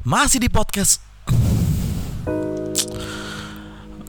Masih di podcast.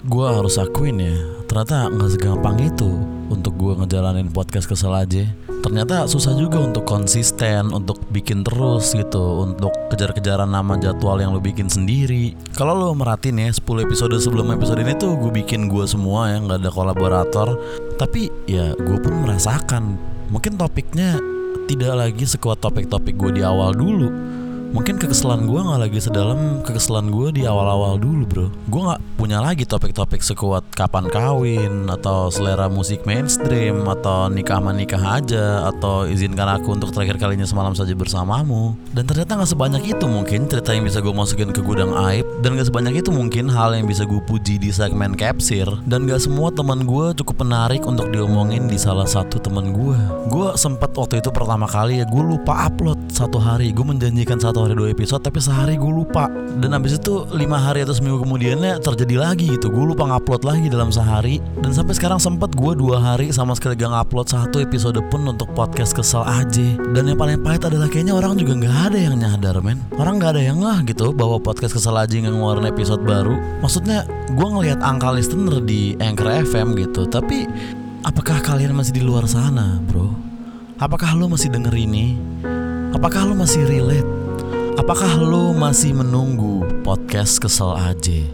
Gue harus akuin ya Ternyata gak segampang itu Untuk gue ngejalanin podcast kesel aja. Ternyata susah juga untuk konsisten Untuk bikin terus gitu Untuk kejar-kejaran nama jadwal yang lo bikin sendiri. Kalau lo merhatiin ya 10 episode sebelum episode ini tuh Gue bikin gue semua ya Gak ada kolaborator. Tapi ya gue pun merasakan Mungkin topiknya tidak lagi sekuat topik-topik gue di awal dulu Mungkin kekesalan gue gak lagi sedalam kekesalan gue di awal-awal dulu bro. Gue gak punya lagi topik-topik sekuat kapan kawin Atau selera musik mainstream Atau nikah sama nikah aja Atau izinkan aku untuk terakhir kalinya semalam saja bersamamu. Dan ternyata gak sebanyak itu mungkin cerita yang bisa gue masukin ke gudang aib. Dan gak sebanyak itu mungkin hal yang bisa gue puji di segmen capsir. Dan gak semua teman gue cukup menarik untuk diomongin di salah satu teman gue Gue sempat waktu itu pertama kali ya gue lupa upload satu hari. Gue menjanjikan satu hari dua episode tapi sehari gue lupa. Dan habis itu lima hari atau seminggu kemudiannya terjadi lagi gitu. Gue lupa ngupload lagi dalam sehari. Dan sampai sekarang sempet gue dua hari sama sekali gak ngupload satu episode pun untuk podcast kesel aja. Dan yang paling pahit adalah kayaknya orang juga nggak ada yang nyadar men. Orang nggak ada yang ngah gitu bahwa podcast kesel aja nggak ngeluarin episode baru. Maksudnya gue ngelihat angka listener di Anchor FM gitu. Tapi apakah kalian masih di luar sana bro? Apakah lo masih denger ini? Apakah lo masih relate Apakah lo masih menunggu podcast kesel aja?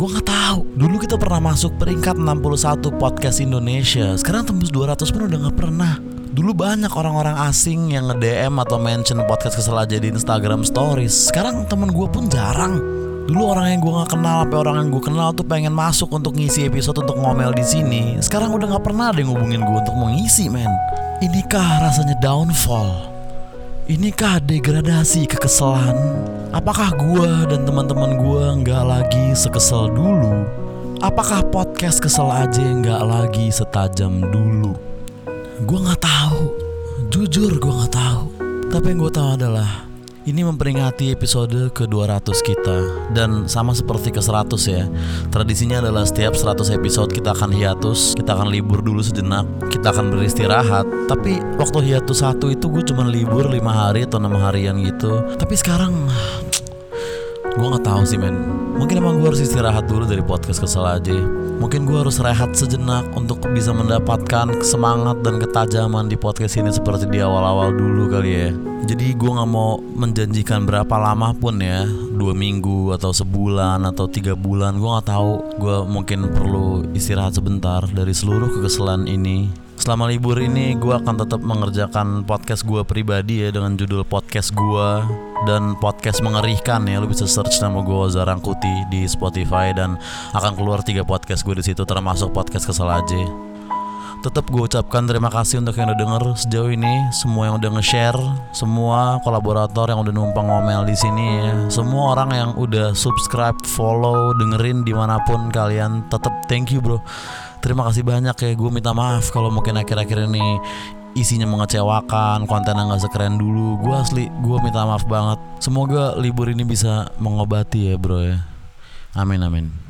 Gue gak tahu. Dulu kita pernah masuk peringkat 61 podcast Indonesia. Sekarang tembus 200 pun udah gak pernah. Dulu banyak orang-orang asing yang nge-DM atau mention podcast kesel aja di Instagram Stories. Sekarang temen gue pun jarang. Dulu orang yang gue gak kenal, sampai orang yang gue kenal tuh pengen masuk untuk ngisi episode untuk ngomel di sini. Sekarang udah gak pernah ada yang ngubungin gue untuk mengisi, men. Inikah rasanya downfall? Inikah degradasi kekesalan? Apakah gua dan teman-teman gua nggak lagi sekesal dulu? Apakah podcast kesel aja nggak lagi setajam dulu? Gua nggak tahu. Jujur gua nggak tahu. Tapi yang gue tahu adalah ini memperingati episode ke-200 kita. Dan sama seperti ke-100 ya. Tradisinya adalah setiap 100 episode kita akan hiatus Kita akan libur dulu sejenak Kita akan beristirahat. Tapi waktu hiatus satu itu gue cuma libur 5 hari atau 6 harian gitu. Tapi sekarang Gue gak tahu sih men. Mungkin emang gue harus istirahat dulu dari podcast kesel aja. Mungkin gue harus rehat sejenak Untuk bisa mendapatkan semangat dan ketajaman di podcast ini Seperti di awal-awal dulu kali ya. Jadi gue gak mau menjanjikan berapa lama pun ya. Dua minggu atau sebulan atau tiga bulan. Gue gak tahu. Gue mungkin perlu istirahat sebentar Dari seluruh kekeselan ini. Selama libur ini gue akan tetap mengerjakan podcast gue pribadi ya dengan judul podcast gue dan podcast mengerikan ya. Lu bisa search nama gue Zarangkuti di Spotify dan akan keluar tiga podcast gue di situ termasuk podcast kesel aja. Tetap gue ucapkan terima kasih untuk yang udah denger sejauh ini, semua yang udah nge-share, semua kolaborator yang udah numpang ngomel di sini ya, semua orang yang udah subscribe, follow, dengerin di mana pun kalian, tetap thank you bro. Terima kasih banyak ya, gue minta maaf kalau mungkin akhir-akhir ini isinya mengecewakan, kontennya nggak sekeren dulu. Gue asli, gue minta maaf banget. Semoga libur ini bisa mengobati ya bro ya. Amin amin.